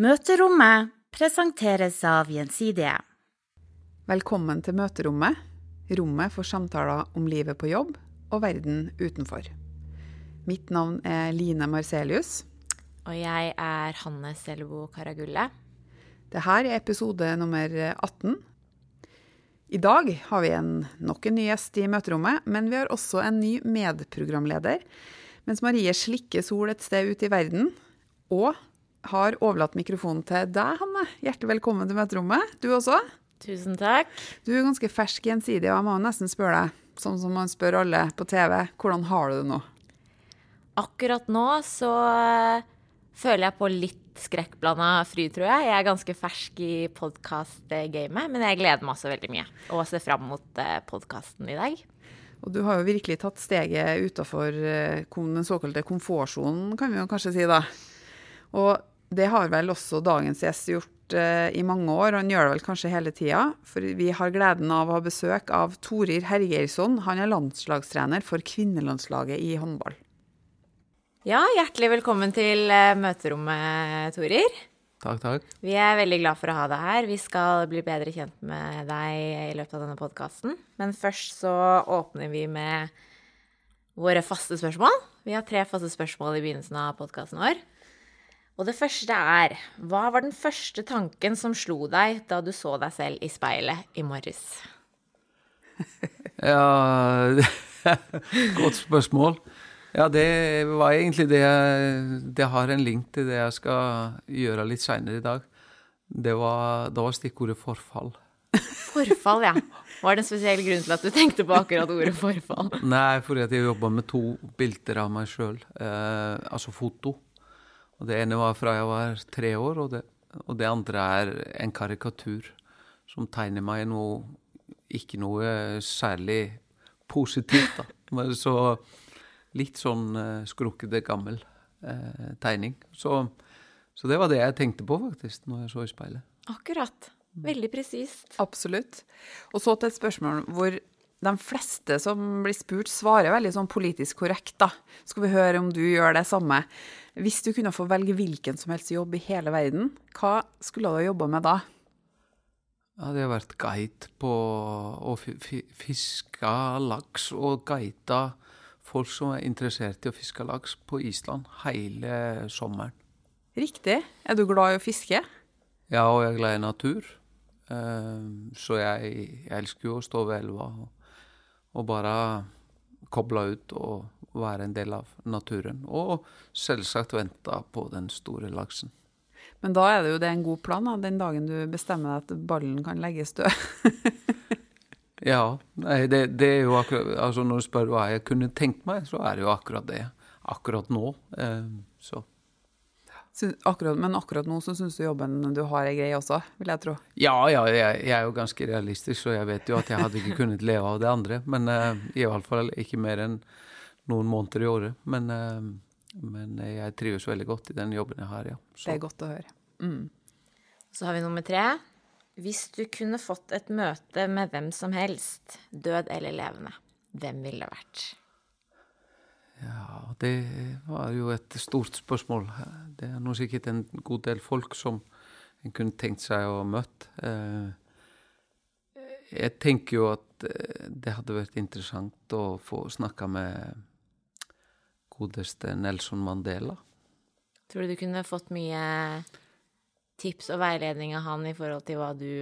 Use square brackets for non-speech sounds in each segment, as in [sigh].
Møterommet presenteres av Gjensidige. Velkommen til møterommet, rommet for samtaler om livet på jobb og verden utenfor. Mitt navn er Line Marcelius. Og jeg er Hanne Selbo Karagulle. Dette er episode nummer 18. I dag har vi en, nok en ny gjest i møterommet, men vi har også en ny medprogramleder. Mens Marie slikker sol et sted ute i verden, og har overlatt mikrofonen til deg, Hanne. Hjertelig velkommen til møterommet, du også. Tusen takk. Du er ganske fersk gjensidig, og jeg må nesten spørre deg, sånn som man spør alle på TV, hvordan har du det nå? Akkurat nå så eh, føler jeg på litt skrekkblanda fryd, tror jeg. Jeg er ganske fersk i podkast-gamet, men jeg gleder meg også veldig mye. Og ser fram mot podkasten i dag. Og du har jo virkelig tatt steget utafor den såkalte komfortsonen, kan vi jo kanskje si da. Og det har vel også dagens gjest gjort uh, i mange år, og han gjør det vel kanskje hele tida. For vi har gleden av å ha besøk av Torir Hergeirsson. Han er landslagstrener for kvinnelandslaget i håndball. Ja, hjertelig velkommen til uh, møterommet, Torir. Takk, takk. Vi er veldig glad for å ha deg her. Vi skal bli bedre kjent med deg i løpet av denne podkasten. Men først så åpner vi med våre faste spørsmål. Vi har tre faste spørsmål i begynnelsen av podkasten vår. Og det første er Hva var den første tanken som slo deg da du så deg selv i speilet i morges? [laughs] ja [laughs] Godt spørsmål. Ja, det var egentlig det jeg Det har en link til det jeg skal gjøre litt seinere i dag. Det var, da var stikkordet forfall. [laughs] Forfall, ja. Var det en spesiell grunn til at du tenkte på akkurat ordet forfall? Nei, fordi at jeg jobba med to bilder av meg sjøl. Eh, altså foto. Og Det ene var fra jeg var tre år, og det, og det andre er en karikatur som tegner meg noe Ikke noe særlig positivt, da. Men så litt sånn uh, skrukkete, gammel uh, tegning. Så, så, det var det jeg tenkte på, faktisk, når jeg så i speilet. Akkurat. Veldig presist. Absolutt. Og så til et spørsmål hvor de fleste som blir spurt, svarer veldig sånn politisk korrekt, da. Skal vi høre om du gjør det samme. Hvis du kunne få velge hvilken som helst jobb i hele verden, hva skulle du jobba med da? Jeg har vært guide på å fiske laks og guida folk som er interessert i å fiske laks på Island hele sommeren. Riktig. Er du glad i å fiske? Ja, og jeg er glad i natur. Ehm, så jeg, jeg elsker jo å stå ved elva og, og bare koble ut og være en del av naturen. Og selvsagt vente på den store laksen. Men da er det jo det en god plan, da, den dagen du bestemmer deg at ballen kan legges død. [laughs] ja. Nei, det, det, er jo akkurat Altså når du spør hva jeg kunne tenkt meg, så er det jo akkurat det. Akkurat nå. Eh, så. Akkurat, men akkurat nå så syns du jobben du har er grei også, vil jeg tro? Ja, ja jeg, jeg, er jo ganske realistisk, så jeg vet jo at jeg hadde ikke kunnet leve av det andre. Men uh, i hvert fall ikke mer enn noen måneder i året. Men uh, men jeg trives veldig godt i den jobben jeg har, ja. Så. Det er godt å høre. Mm. Så har vi nummer tre. Hvis du kunne fått et møte med hvem som helst, død eller levende, hvem ville det vært? Ja, det var jo et stort spørsmål. Det er nå sikkert en god del folk som en kunne tenkt seg å møte. Eh, jeg tenker jo at eh, det hadde vært interessant å få snakka med godeste Nelson Mandela. Tror du du kunne fått mye tips og veiledning av han i forhold til du,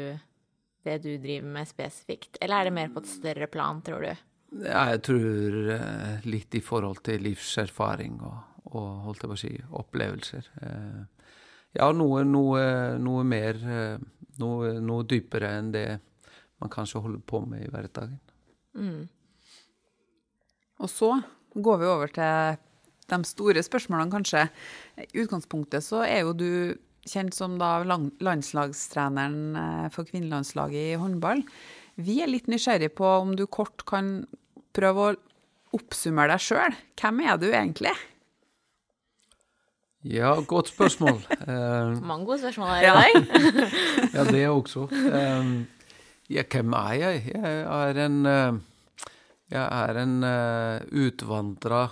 det du driver med spesifikt, eller er det mer på et større plan, tror du? Ja, jeg tror eh, litt i forhold til livserfaring og, og holdt jeg på å si, opplevelser. Eh, ja, noe, noe, noe mer eh, noe, noe, dypere enn det man kanskje holder på med i hverdagen. Mm. Og så går vi over til de store spørsmålene, kanskje. I utgangspunktet så er jo du kjent som da landslagstreneren for kvinnelandslaget i håndball. Vi er litt nysgjerrig på om du kort kan prøve å oppsummere deg sjøl. Hvem er du egentlig? Ja, godt spørsmål. Uh, [laughs] Mange gode spørsmål her i dag. [laughs] ja, det også. Um, ja, hvem er jeg? Jeg er en, uh, jeg er en uh, utvandra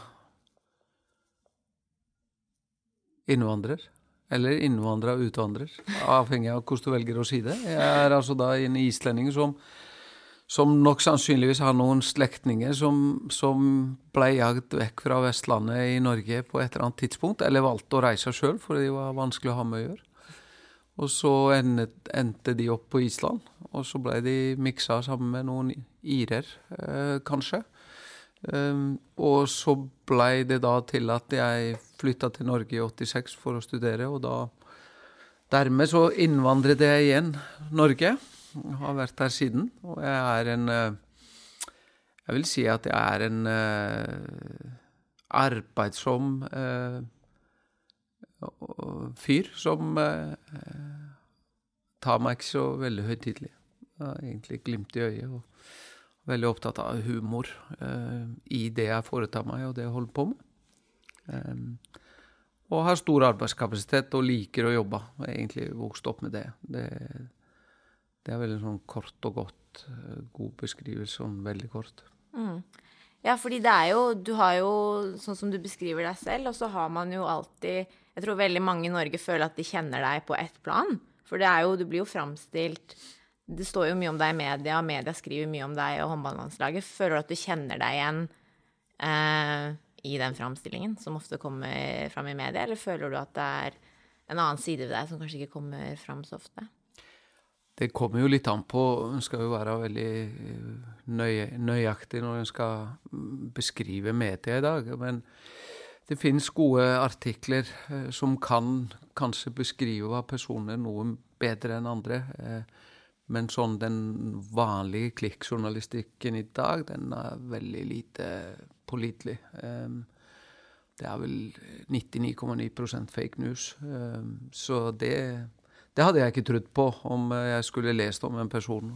innvandrer. Eller innvandra utvandrer, avhengig av hvordan du velger å si det. Jeg er altså da en islending som, som nok sannsynligvis har noen slektninger som, som ble jagd vekk fra Vestlandet i Norge på et eller annet tidspunkt, eller valgte å reise sjøl fordi det var vanskelig å ha med å gjøre. Og så endte de opp på Island, og så ble de miksa sammen med noen irer, eh, kanskje. Um, og så blei det da til at jeg flytta til Norge i 86 for å studere, og da Dermed så innvandret jeg igjen Norge. Jeg har vært her siden, og jeg er en uh, Jeg vil si at jeg er en uh, arbeidsom uh, fyr som tar meg ikke så veldig høytidelig. Egentlig glimt i øyet. og veldig opptatt av humor i det jeg foretar meg, og det jeg holder på med. Og har stor arbeidskapasitet og liker å jobbe. Jeg har egentlig vokst opp med det. Det, det er veldig sånn kort og godt. Uh, god beskrivelse, sånn veldig kort. Mm. Ja, fordi det er jo Du har jo, sånn som du beskriver deg selv, og så har man jo alltid Jeg tror veldig mange i Norge føler at de kjenner deg på ett plan. For det er jo, du blir jo framstilt det står jo mye om deg i media, og media skriver mye om deg og håndballandslaget. Føler du at du kjenner deg igjen eh, i den framstillingen som ofte kommer fram i media, eller føler du at det er en annen side ved deg som kanskje ikke kommer fram så ofte? Det kommer jo litt an på. En skal jo være veldig nøye, nøyaktig når en skal beskrive media i dag. Men det finnes gode artikler eh, som kan kanskje beskrive personer noe bedre enn andre. Eh, men sånn den vanlige klikkjournalistikken i dag, den er veldig lite pålitelig. Det er vel 99,9% fake news. Så det, det, hadde jeg ikke trodd på om jeg skulle lest om en person.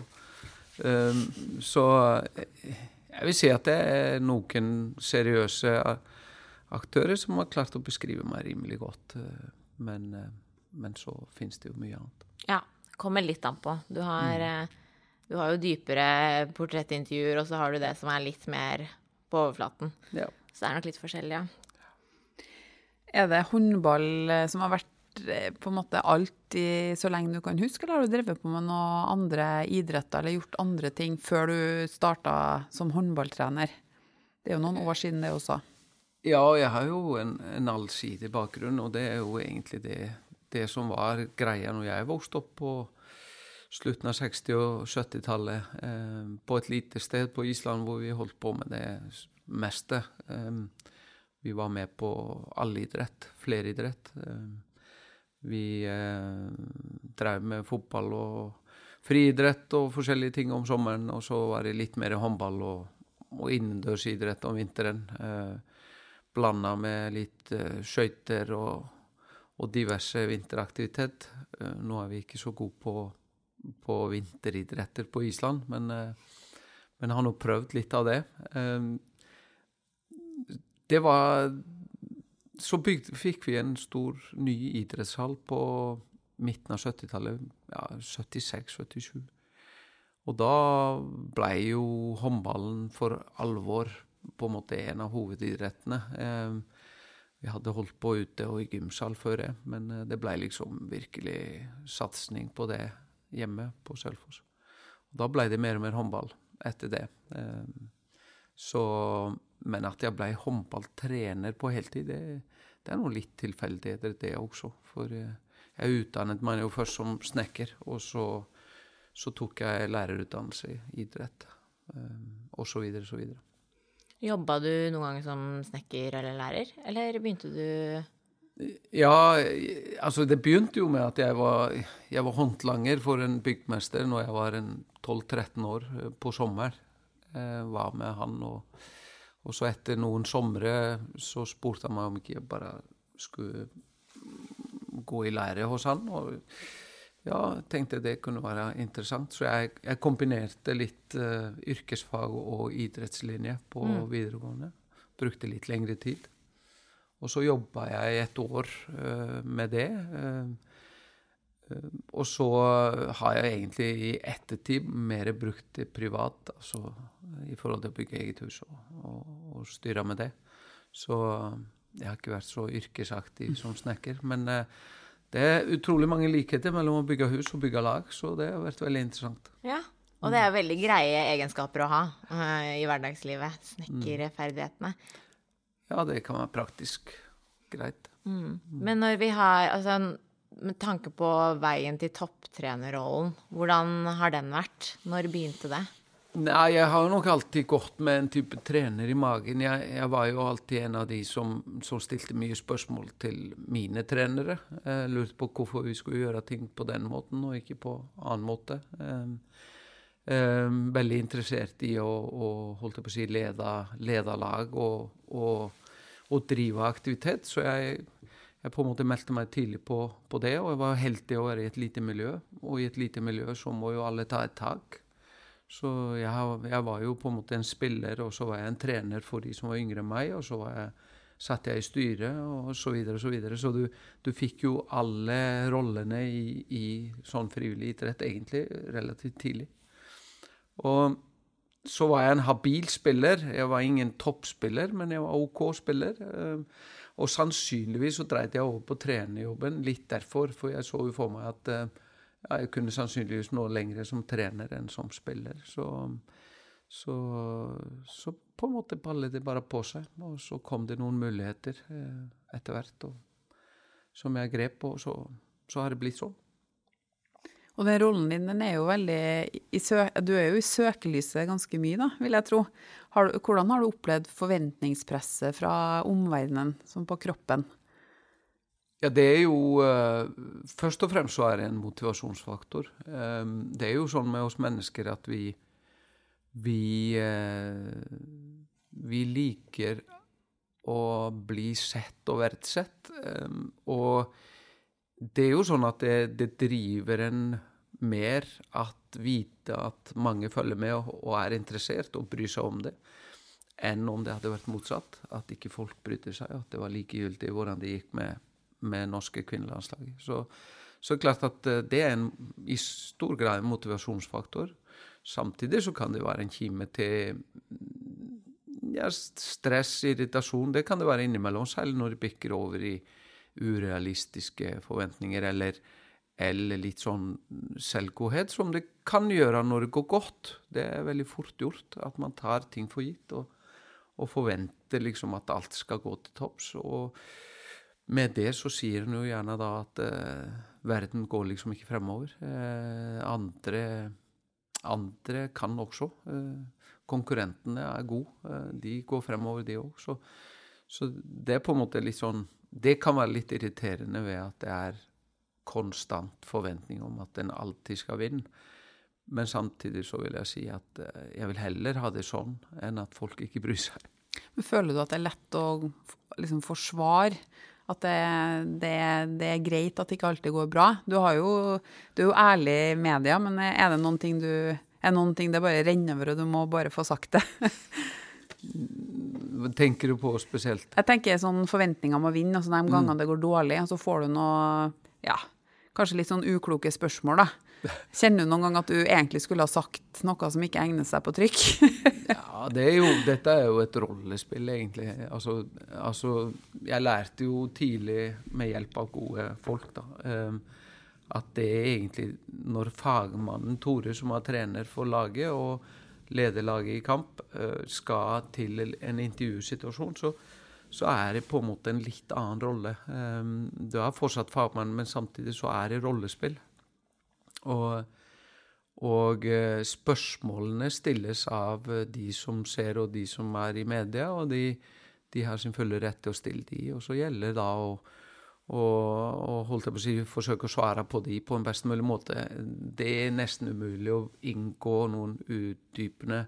Um, så jeg vil si at det er noen seriøse aktører som har klart å beskrive meg rimelig godt. Men, men så finnes det jo mye annet. Ja, kommer litt an på. Du har, mm. Eh, du har jo dypere portrettintervjuer, og så har du det som er litt mer på overflaten. Ja. Så det er nok litt forskjellig, ja. Er det håndball eh, som har vært eh, på en måte alt i så lenge du kan huske, eller har du drevet på med noen andre idretter eller gjort andre ting før du starta som håndballtrener? Det er jo noen år siden det også. Ja, jeg har jo en, en allsidig bakgrunn, og det er jo egentlig det det som var greia når jeg vokste opp på slutten av 60- og 70-tallet, eh, på et lite sted på Island hvor vi holdt på med det meste. Eh, vi var med på allidrett, fleridrett. Eh, vi eh, drev med fotball og friidrett og forskjellige ting om sommeren, og så var det litt mer håndball og, og innendørsidrett om vinteren. Eh, Blanda med litt eh, skøyter og og diverse vinteraktivitet. Eh, nå er vi ikke så gode på, på vinteridretter på Island, men, eh, men har nå prøvd litt av det. Eh, det var Så bygde, fikk vi en stor ny idrettshall på midten av 70-tallet. Ja, 76-77. Og da blei jo håndballen for alvor på en måte en av hovedidrettene. Eh, vi hadde holdt på ute og i gymsal før det, men eh, det blei liksom virkelig satsing på det hjemme på Sølvfoss. Da blei det mer og mer håndball etter det. Eh, så, men at jeg blei håndballtrener på heltid, det, det er noe litt tilfeldigheter, det også. For eh, jeg utdannet meg jo først som snekker, og så, så tok jeg lærerutdannelse i idrett, og så videre, så videre. Jobba du noen gang som snekker eller lærer, eller begynte du Ja, altså det begynte jo med at jeg var, jeg var håndlanger for en byggmester når jeg var 12-13 år eh, på sommer. Jeg var med han, og, og så etter noen somre så spurte han meg om ikke jeg bare skulle gå i lære hos han. og ja, tenkte det kunne være interessant. Så jeg, jeg kombinerte litt uh, yrkesfag og idrettslinje på mm. videregående. Brukte litt lengre tid. Og så jobba jeg et år uh, med det. Uh, og så har jeg egentlig i ettertid mer brukt det privat, altså i forhold til å bygge eget hus og, og, og styre med det. Så jeg har ikke vært så yrkesaktiv som snekker. Men Det er utrolig mange likheter mellom å bygge hus og bygge lag, så det har vært veldig interessant. Ja. Og det er veldig greie egenskaper å ha uh, i hverdagslivet. Snekkerferdighetene. Ja, det kan være praktisk greit. Men når vi har Altså, med tanke på veien til topptrenerrollen, hvordan har den vært? Når begynte det? Nei, jeg har nok alltid gått med en type trener i magen. Jeg, jeg var jo alltid en av de som, som stilte mye spørsmål til mine trenere. Jeg lurte på hvorfor vi skulle gjøre ting på den måten og ikke på annen måte. Um, um, veldig interessert i å, å holdt jeg på å si, lede lag og, og, og drive aktivitet. Så jeg, jeg på en måte meldte meg tidlig på, på det, og jeg var heldig å være i et lite miljø. Og i et lite miljø så må jo alle ta et tak. Så jeg, jeg var jo på en måte en spiller, og så var jeg en trener for de som var yngre enn meg, og så var jeg, satt jeg i styret, og så videre og så videre. Så du, du fikk jo alle rollene i, i sånn frivillig idrett egentlig relativt tidlig. Og så var jeg en habil spiller. Jeg var ingen toppspiller, men jeg var OK spiller. Og sannsynligvis så dreit jeg over på trenerjobben litt derfor, for jeg så jo for meg at eh, ja, jeg kunne sannsynligvis nå lenger som trener enn som spiller. Så, så, så på en måte ballet det bare på seg. Og så kom det noen muligheter eh, etter hvert som jeg grep, på, og så, så har det blitt sånn. Og den rollen din, den er jo veldig Du er jo i søkelyset ganske mye, da, vil jeg tro. Har du, hvordan har du opplevd forventningspresset fra omverdenen, som på kroppen? Ja, det er jo uh, Først og fremst så er det en motivasjonsfaktor. Um, det er jo sånn med oss mennesker at vi vi, uh, vi liker å bli sett og verdsett. Um, og det er jo sånn at det, det driver en mer at vite at mange følger med og, er interessert og bryr seg om det, enn om det hadde vært motsatt. At ikke folk brydde seg, at det var likegyldig hvordan det gikk med, med norske kvinnelandslaget. Så, så klart at eh, det er en, i stor grad en motivasjonsfaktor. Samtidig så kan det være en kime til ja, stress, irritasjon. Det kan det være innimellom, særlig når det bikker over i urealistiske forventninger, eller, eller litt sånn selvgodhet, som det kan gjøre når det går godt. Det er veldig fort gjort at man tar ting for gitt og, og forventer liksom at alt skal gå til topps. Og med det så sier en jo gjerne da at eh, verden går liksom ikke fremover. Eh, andre, andre kan også. Eh, konkurrentene er gode. Eh, de går fremover, de òg. Så, så det er på en måte litt sånn Det kan være litt irriterende ved at det er konstant forventning om at en alltid skal vinne. Men samtidig så vil jeg si at eh, jeg vil heller ha det sånn enn at folk ikke bryr seg. Men føler du at det er lett å liksom, forsvare at det, det, det er greit at det ikke alltid går bra? Du, har jo, du er jo ærlig i media, men er det noen ting du er noen ting det bare renner over, og du må bare få sagt det? Hva tenker du på spesielt? Jeg tenker sånn forventninger om å vinne, altså de gangene det går dårlig, så får du noe, ja, kanskje litt sånn ukloke spørsmål, da. Kjenner du noen gang at du egentlig skulle ha sagt noe som ikke egner seg på trykk? [laughs] Ja, det er jo, dette er jo et rollespill, egentlig. Altså, altså, jeg lærte jo tidlig, med hjelp av gode folk, da, eh, at det er egentlig når fagmannen Tore, som er trener for laget og leder laget i kamp, eh, skal til en intervjusituasjon, så, så er det på en måte en litt annen rolle. Eh, Du er fortsatt fagmann, men samtidig så er det rollespill. Og, og eh, spørsmålene stilles av eh, de som ser og de som er i media, og de, de har sin fulle rett til å stille de, og så gjelder det da å og, og holdt jeg på å si, forsøke å svare på de på en best mulig måte. Det er nesten umulig å inngå noen utdypende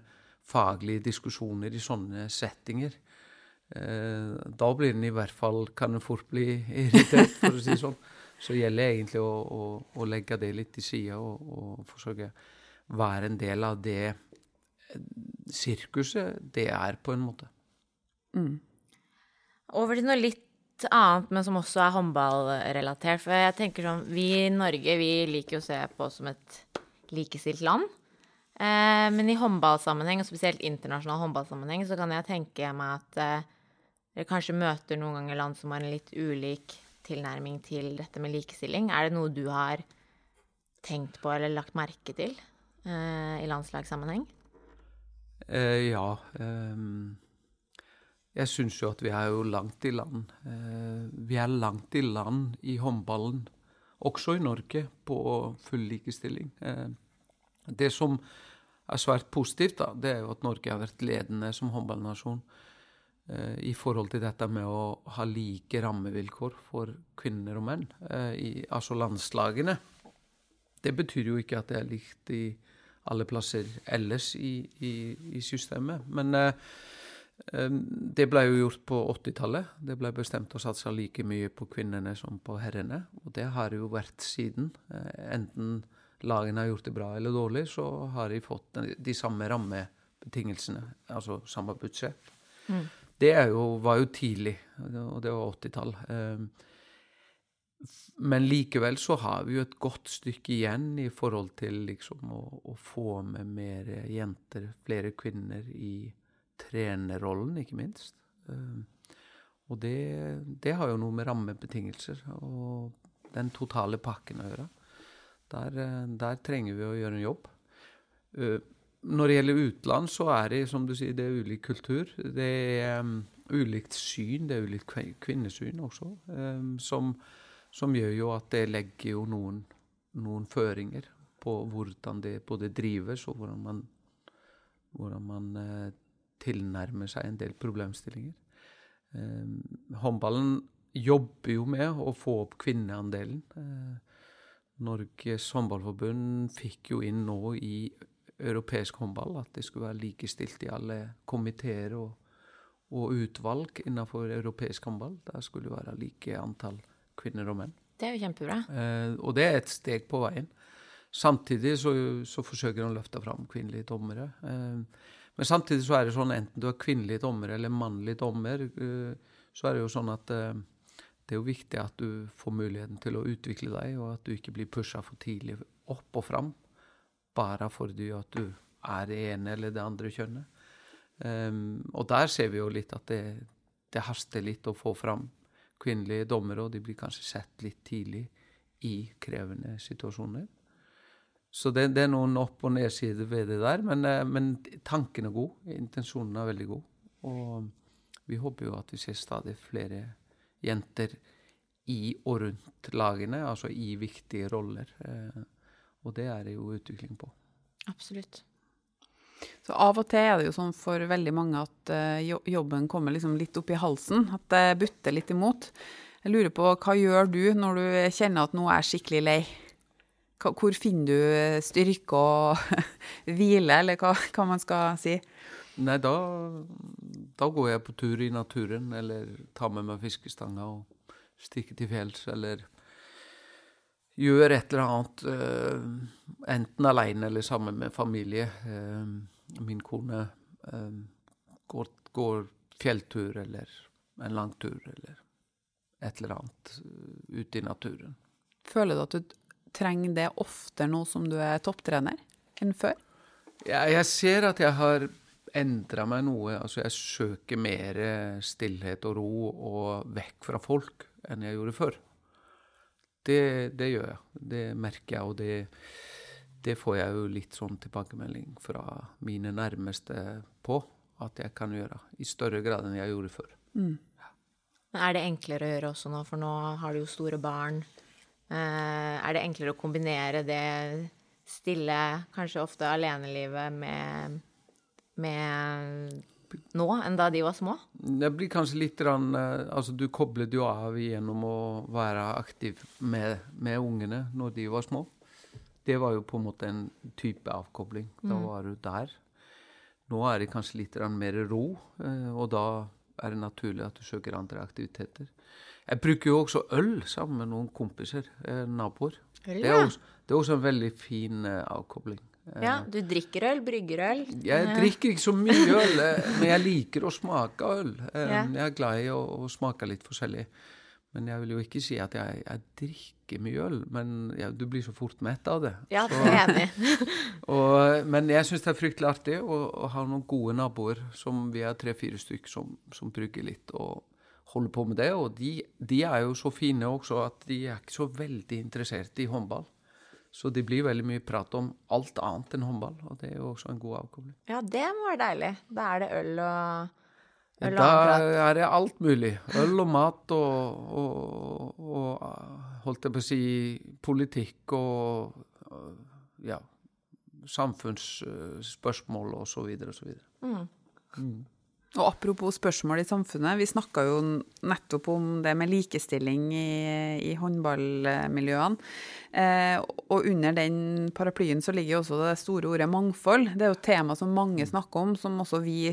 faglige diskusjoner i sånne settinger. Eh, da blir den i hvert fall, kan den fort bli irritert, for å si det sånn. Så gjelder det egentlig å, å, å legge det litt til side og, og forsøke være en del av det eh, sirkuset det er, på en måte. Over til noe litt annet, men som også er håndballrelatert. For jeg tenker sånn, vi i Norge vi liker å se på oss som et likestilt land. Eh, men i håndballsammenheng, og spesielt internasjonal håndballsammenheng, så kan jeg tenke meg at eh, dere kanskje møter noen ganger land som har en litt ulik tilnærming til dette med likestilling? Er det noe du har tenkt på eller lagt merke til eh, i landslagssammenheng? Eh, ja. Eh, jeg syns jo at vi er jo langt i land. Eh, vi er langt i land i håndballen, også i Norge, på full likestilling. Eh, det som er svært positivt, da, det er jo at Norge har vært ledende som håndballnasjon i forhold til dette med å ha like rammevilkår for kvinner og menn, eh, i, altså landslagene. Det betyr jo ikke at det er likt i alle plasser ellers i, i, i systemet. Men eh, eh, det ble jo gjort på 80-tallet. Det ble bestemt å satse like mye på kvinnene som på herrene. Og det har jo vært siden. Eh, enten lagene har gjort det bra eller dårlig, så har de fått de samme rammebetingelsene, altså samme budsjett. Mm. Det jo, var jo tidlig, og det var 80-tall. Eh, men likevel så har vi jo et godt stykke igjen i forhold til liksom å, å få med mer jenter, flere kvinner i trenerrollen, ikke minst. Eh, og det, det har jo noe med rammebetingelser og den totale pakken å gjøre. Der, eh, der trenger vi å gjøre en jobb. Når det gjelder utland, så er det som du sier, det er ulik kultur. Det er um, ulikt syn, det er ulikt kvinnesyn også, um, som, som gjør jo at det legger jo noen, noen føringer på hvordan det både drives, og hvordan man, hvordan man uh, tilnærmer seg en del problemstillinger. Um, håndballen jobber jo med å få opp kvinneandelen. Uh, Norges håndballforbund fikk jo inn nå i europeisk håndball at det skulle være likestilt i alle komiteer og, og utvalg innenfor europeisk håndball. Der skulle det være like antall kvinner og menn. Det er jo kjempebra. Eh, og det er et steg på veien. Samtidig så, så forsøker han å løfte fram kvinnelige dommere. Eh, men samtidig så er det sånn enten du er kvinnelig dommer eller mannlig dommer, eh, så er det jo sånn at eh, det er jo viktig at du får muligheten til å utvikle deg, og at du ikke blir pusha for tidlig opp og fram bare fordi at du er det ene eller det andre kjønnet. Um, og der ser vi jo litt at det, det haster litt å få fram kvinnelige dommere, og de blir kanskje sett litt tidlig i krevende situasjoner. Så det, det er noen opp- og nedsider ved det der, men, eh, men tanken er god. Intensjonen er veldig god. Og vi håper jo at vi ser stadig flere jenter i og rundt lagene, altså i viktige roller. Eh, og det er det jo utvikling på. Absolutt. Så av og til er det jo sånn for veldig mange at eh, jobben kommer liksom litt opp i halsen, at det butter litt imot. Jeg lurer på, hva gjør du når du kjenner at nå er jeg skikkelig lei? Hvor finner du styrke og [laughs] hvile, eller hva, hva man skal si? Nei, da, da går jeg på tur i naturen, eller tar med meg fiskestanga og stikker til fjells, eller gjør et eller annet, eh, enten alene eller sammen med familie. Eh, min kone eh, går, går fjelltur eller en lang tur eller et eller annet ute i naturen. Føler du at du trenger det oftere nå som du er topptrener, enn før? Ja, jeg ser at jeg har endra meg noe. Altså, jeg søker mer stillhet og ro og vekk fra folk enn jeg gjorde før. Det, det gjør jeg. Det merker jeg, og det, det får jeg jo litt sånn tilbakemelding fra mine nærmeste på at jeg kan gjøre. I større grad enn jeg gjorde før. Men er det enklere å gjøre også nå, for nå har du jo store barn. Eh, er det enklere å kombinere det stille, kanskje ofte alenelivet med, med nå enn da de var små? Det blir kanskje litt grann, eh, altså Du koblet jo av gjennom å være aktiv med, med ungene når de var små. Det var jo på en måte en type avkobling. Da var du der. Nå er det kanskje litt mer ro, eh, og da er det naturlig at du søker andre aktiviteter. Jeg bruker jo også øl sammen med noen kompiser, eh, naboer. Det er, også, det er også en veldig fin avkobling. Eh, Ja, du drikker øl, brygger øl. jeg Eh, drikker ikke så mye øl, eh, men jeg liker å smake øl. Eh, Jeg er glad i å, å smake litt forskjellig. Men jeg vil jo ikke si at jeg, jeg drikker mye øl, men jeg, du blir så fort mett av det. Ja, det er enig. [laughs] men jeg syns det er fryktelig artig å, å ha noen gode naboer, som vi er tre-fire stykker som, som brygger litt. Og, holder på med det. Og de, de er jo så fine også at de er ikke så veldig interessert i håndball. Så det blir veldig mye prat om alt annet enn håndball, og det er jo også en god avkobling. Ja, det må være deilig. Da er det øl og øl og Da prat. er det alt mulig. Øl og mat og, og, og holdt jeg på å si politikk og ja, samfunnsspørsmål og så videre og så videre. Og apropos spørsmål i samfunnet, vi snakka jo nettopp om det med likestilling i, i håndballmiljøene. Eh, og under den paraplyen så ligger jo også det store ordet mangfold. Det er jo et tema som mange snakker om, som også vi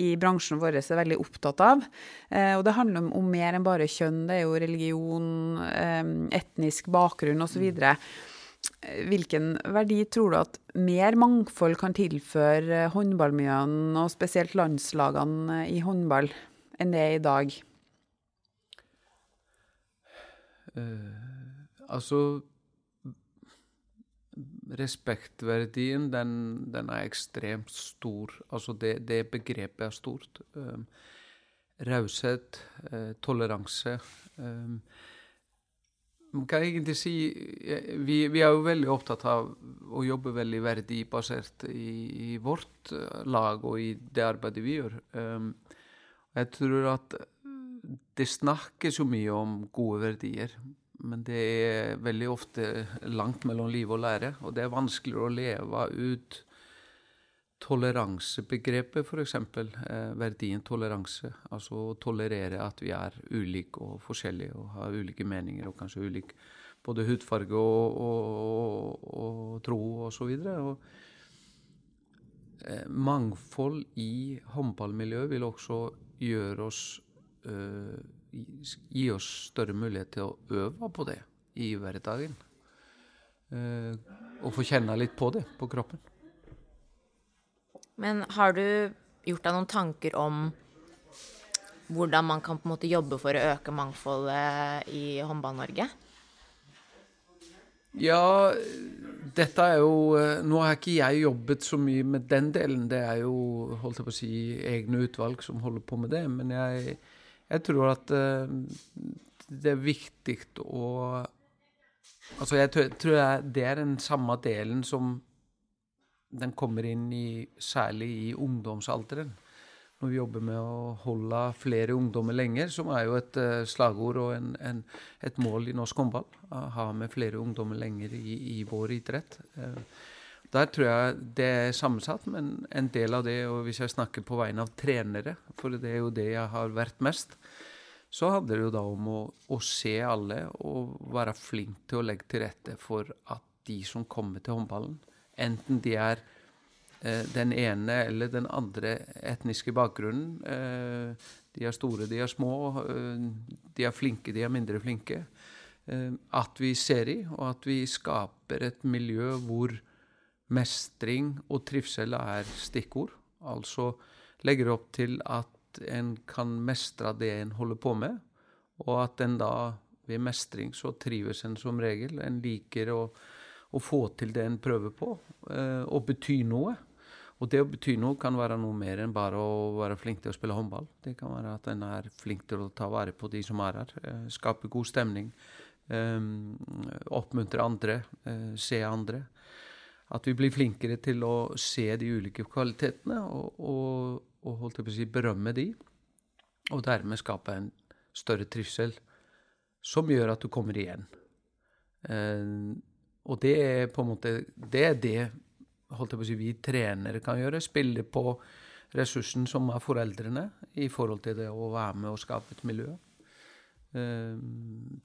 i bransjen vår er veldig opptatt av. Eh, og det handler om, om mer enn bare kjønn. Det er jo religion, eh, etnisk bakgrunn osv. Hvilken verdi tror du at mer mangfold kan tilføre håndballmiljøene, og spesielt landslagene i håndball, enn det er i dag? Altså Respektverdien, den, den er ekstremt stor. Altså det, det begrepet er stort. Um, Raushet, uh, toleranse. Um, man kan egentlig si eh, vi, vi er jo veldig opptatt av å jobbe veldig verdibasert i, i vårt eh, lag og i det arbeidet vi gjør. Um, jeg tror at det snakkes jo mye om gode verdier, men det er veldig ofte langt mellom liv og lære, og det er vanskeligere å leve ut toleransebegrepet, f.eks. Eh, verdien toleranse. Altså å tolerere at vi er ulike og forskjellige og har ulike meninger og kanskje ulik både hudfarge og, og, og, og tro og så videre. Eh, mangfold i håndballmiljøet vil også gjøre oss eh, gi oss større mulighet til å øve på det i hverdagen. Eh, og få kjenne litt på det på kroppen. Men har du gjort deg noen tanker om hvordan man kan på en måte jobbe for å øke mangfoldet i Håndball-Norge? Ja, dette er jo eh, Nå har ikke jeg jobbet så mye med den delen. Det er jo holdt jeg på å si, egne utvalg som holder på med det. Men jeg, jeg tror at eh, det er viktig å Altså, jeg tror, jeg det er den samme delen som den kommer inn i særlig i ungdomsalderen. Når vi jobber med å holde flere ungdommer lenger, som er jo et uh, slagord og en, en, et mål i norsk håndball. Å ha med flere ungdommer lenger i, i vår idrett. Uh, der tror jeg det er sammensatt, men en del av det, og hvis jeg snakker på vegne av trenere, for det er jo det jeg har vært mest, så handler det jo da om å, å se alle og være flink til å legge til rette for at de som kommer til håndballen, enten de er eh, den ene eller den andre etniske bakgrunnen, eh, de er store, de er små, eh, de er flinke, de er mindre flinke, at vi ser i, og at vi skaper et miljø hvor mestring og trivsel er stikkord. Altså legger opp til at en kan mestre det en holder på med, og at en da ved mestring så trives en som regel. En liker å, å få til det en prøver på, eh, og bety noe. Og det å bety noe kan være noe mer enn bare å være flink til å spille håndball. Det kan være at en er flink til å ta vare på de som er her, eh, skape god stemning, eh, oppmuntre andre, eh, se andre. At vi blir flinkere til å se de ulike kvalitetene og, og, og holdt jeg på å si, berømme de, og dermed skape en større trivsel som gjør at du kommer igjen. Og det er på en måte det det si, vi trenere kan gjøre. Spille på ressursen som er foreldrene i forhold til det å være med og skape et miljø. Eh,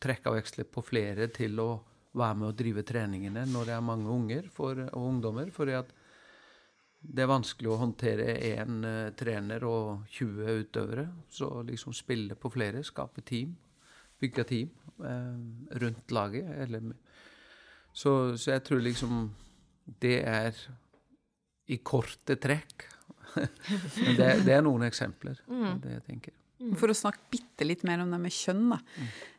trekke veksler på flere til å være med og drive treningene når det er mange unger for, og ungdommer. For det er vanskelig å håndtere én eh, trener og 20 utøvere. Så liksom spille på flere, skape team, bygge team eh, rundt laget. Eller, så, så jeg tror liksom det er i korte trekk. [laughs] Men det, det er noen eksempler. det jeg tenker. For å snakke bitte litt mer om det med kjønn, da.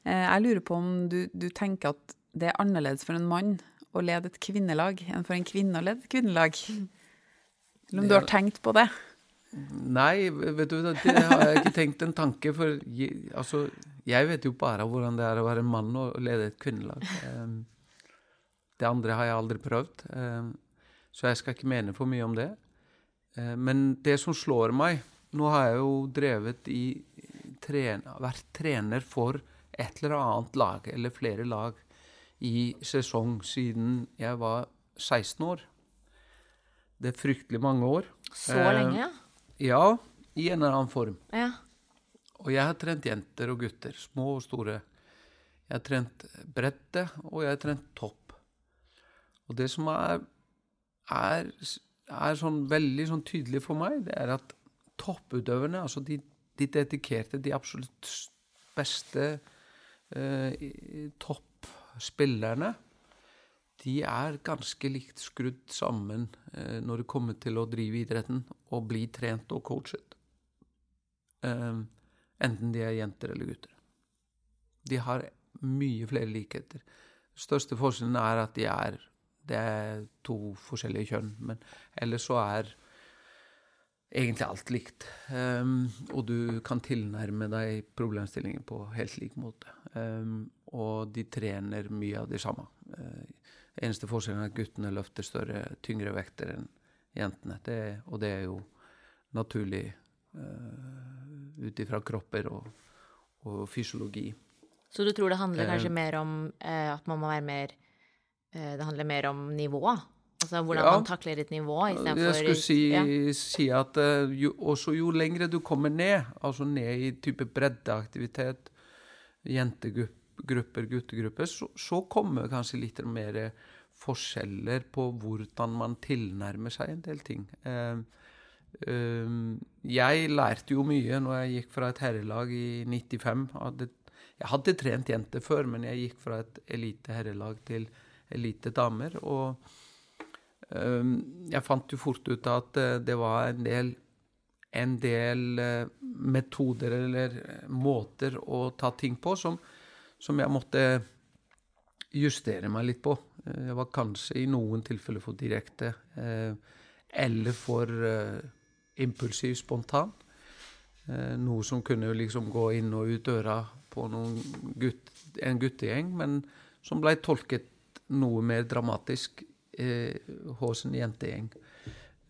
Eh, Jeg lurer på om du, du tenker at det er annerledes for en mann å lede et kvinnelag enn for en kvinne å lede et kvinnelag? Eller om du har tenkt på det? Nei, vet du, det har jeg ikke tenkt en tanke. For altså, jeg vet jo bare hvordan det er å være en mann og lede et kvinnelag. Det andre har jeg aldri prøvd, um, så jeg skal ikke mene for mye om det. Uh, men det som slår meg Nå har jeg jo drevet i tren, vært trener for et eller annet lag, eller flere lag, i sesong siden jeg var 16 år. Det er fryktelig mange år. Så lenge, ja? Ja, i en eller annen form. Ja. Og jeg har trent jenter og gutter, små og store. Jeg har trent bredde, og jeg har trent topp. Og det som er, er, er sånn veldig sånn tydelig for meg, det er at topputøverne, altså de, de dedikerte, de absolutt beste eh, toppspillerne, de er ganske likt skrudd sammen eh, når det kommer til å drive idretten og bli trent og coachet. Eh, enten de er jenter eller gutter. De har mye flere likheter. Største forskjellen er at de er det er to forskjellige kjønn, men ellers så er egentlig alt likt. Um, og du kan tilnærme deg problemstillingen på helt lik måte. Um, og de trener mye av det samme. Uh, eneste forskjellen er at guttene løfter større, tyngre vekter enn jentene. Det, og det er jo naturlig uh, ut ifra kropper og, og, fysiologi. Så du tror det handler kanskje uh, mer om uh, at man må være mer Det handler mer om nivå? Altså hvordan ja, man takler et nivå istedenfor Jeg skulle si, ja. si at jo, også jo lengre du kommer ned, altså ned i type breddeaktivitet, jentegrupper, guttegrupper, så, så kommer kanskje litt mer forskjeller på hvordan man tilnærmer seg en del ting. Uh, uh, jeg lærte jo mye når jeg gikk fra et herrelag i 95. Hadde, jeg hadde trent jenter før, men jeg gikk fra et elite herrelag til elite damer. Og jeg fant jo fort ut at eh, det var en del en del metoder eller måter å ta ting på som, som jeg måtte justere meg litt på. Jeg var kanskje i noen tilfeller for direkte, eller for impulsiv, spontan. Noe som kunne liksom gå inn og ut døra på gutt, en guttegjeng, men som ble tolket noe mer dramatisk eh, hos en jentegjeng.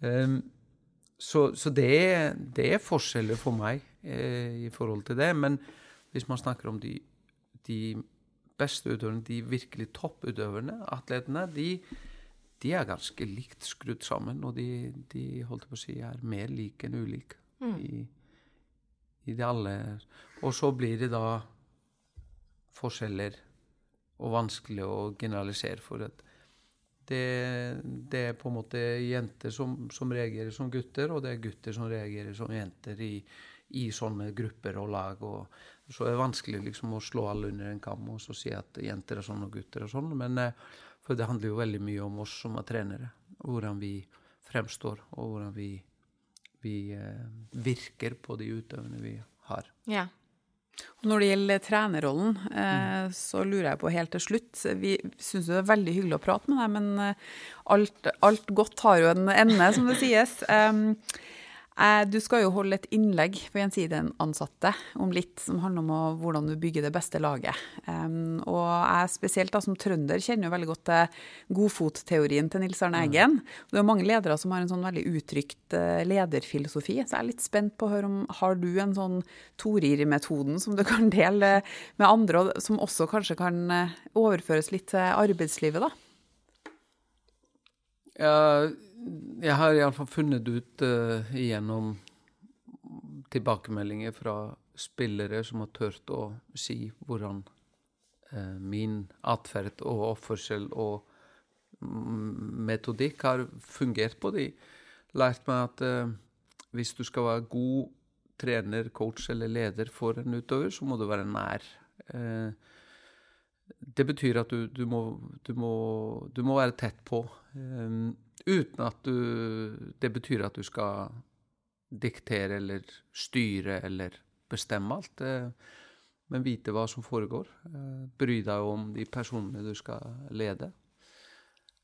Um, så, så det, det, er forskjeller for meg eh, i forhold til det. Men hvis man snakker om de, de beste utøverne, de virkelig topputøverne, atletene, de, de, er ganske likt skrudd sammen. Og de, de holdt på å si, er mer like enn ulike mm. i, i det alle. Og så blir det da forskjeller og vanskelig å generalisere for. det, det, er på en måte jenter som, som, reagerer som gutter, og det er gutter som reagerer som jenter i, i sånne grupper og lag. og så er det vanskelig liksom å slå alle under en kam og si at jenter er sånn og gutter er sånn. Men eh, for det handler jo veldig mye om oss som er trenere. Hvordan vi fremstår, og hvordan vi, vi eh, virker på de utøverne vi har. Ja. Når det gjelder trenerrollen, eh, mm. så lurer jeg på helt til slutt Vi syns det er veldig hyggelig å prate med deg, men eh, alt, alt godt har jo en ende, som det sies. [laughs] Eh, du skal jo holde et innlegg for Gjensidige-ansatte om litt som handler om hvordan du bygger det beste laget. og jeg spesielt da som trønder kjenner jo veldig godt til godfotteorien til Nils Arne mm. Eggen. Det er mange ledere som har en sånn veldig uttrykt eh, lederfilosofi, så jeg er litt spent på å høre om har du en sånn Torir-metoden som du kan dele med andre, og som også kanskje kan eh, overføres litt til arbeidslivet, da? Ja, jeg har iallfall funnet ut uh, gjennom tilbakemeldinger fra spillere som har turt å si hvordan uh, min atferd og oppførsel og metodikk har fungert på de. Lært meg at uh, hvis du skal være god trener, coach eller leder for en utøver, så må du være nær. Det betyr at du, du, må, du, må, du må, være tett på. Um, Uten at du Det betyr at du skal diktere eller styre eller bestemme alt. Uh, men vite hva som foregår. Uh, bry deg om de personene du skal lede.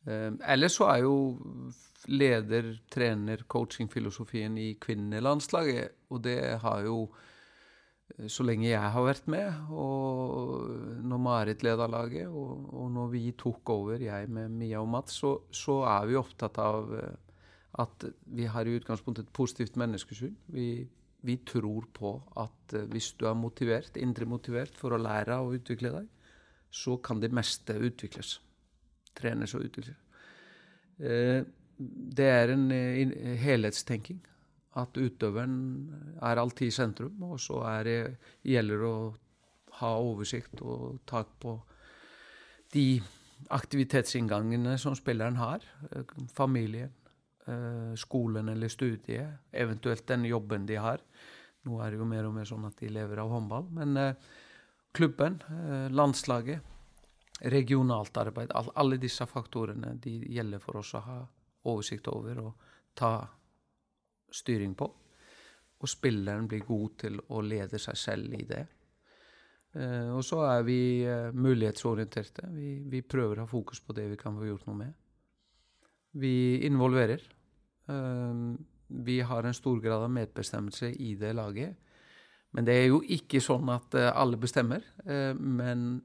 Um, ellers så er jo leder, trener, coaching-filosofien i kvinnelandslaget, og det har jo så lenge jeg har vært med, og når Marit leder laget, og, og, når vi tok over, jeg med Mia og Mats, så, så er vi opptatt av eh, at vi har i utgangspunktet et positivt menneskesyn. Vi, vi tror på at eh, hvis du er motivert, indre motivert for å lære og utvikle deg, så kan det meste utvikles. Trenes og utvikles. Det er en helhetstenking at utøveren er alltid i sentrum, og så det, gjelder det å ha oversikt og tak på de aktivitetsinngangene som spilleren har. Familien, eh, skolen eller studiet, eventuelt den jobben de har. Nå er det jo mer og mer sånn at de lever av håndball. Men eh, klubben, eh, landslaget, regionalt arbeid, alle disse faktorene de gjelder for oss å ha oversikt over og ta styring på. Og spilleren blir god til å lede seg selv i det. Eh, og så er vi eh, mulighetsorienterte. Vi, vi, prøver å ha fokus på det vi kan få gjort noe med. Vi involverer. Eh, vi har en stor grad av medbestemmelse i det laget. Men det er jo ikke sånn at alle bestemmer. Men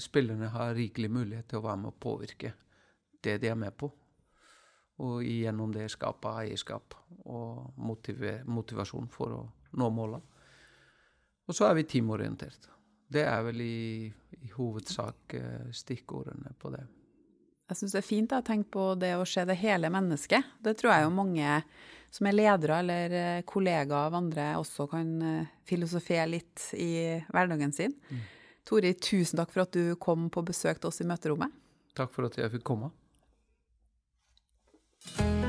spillerne har rikelig mulighet til å være med og påvirke det de er med på og gjennom det skape eierskap og motivasjon for å nå målene. Og så er vi teamorientert. Det er vel i, i hovedsak eh, stikkordene på det. Jeg syns det er fint å tenke på det å se det hele mennesket. Det tror jeg jo mange som er ledere eller eh, kollegaer av andre, også kan eh, filosofere litt i hverdagen sin. Mm. Tori, tusen takk for at du kom på besøk til oss i møterommet. Takk for at jeg fikk komme. Thank you.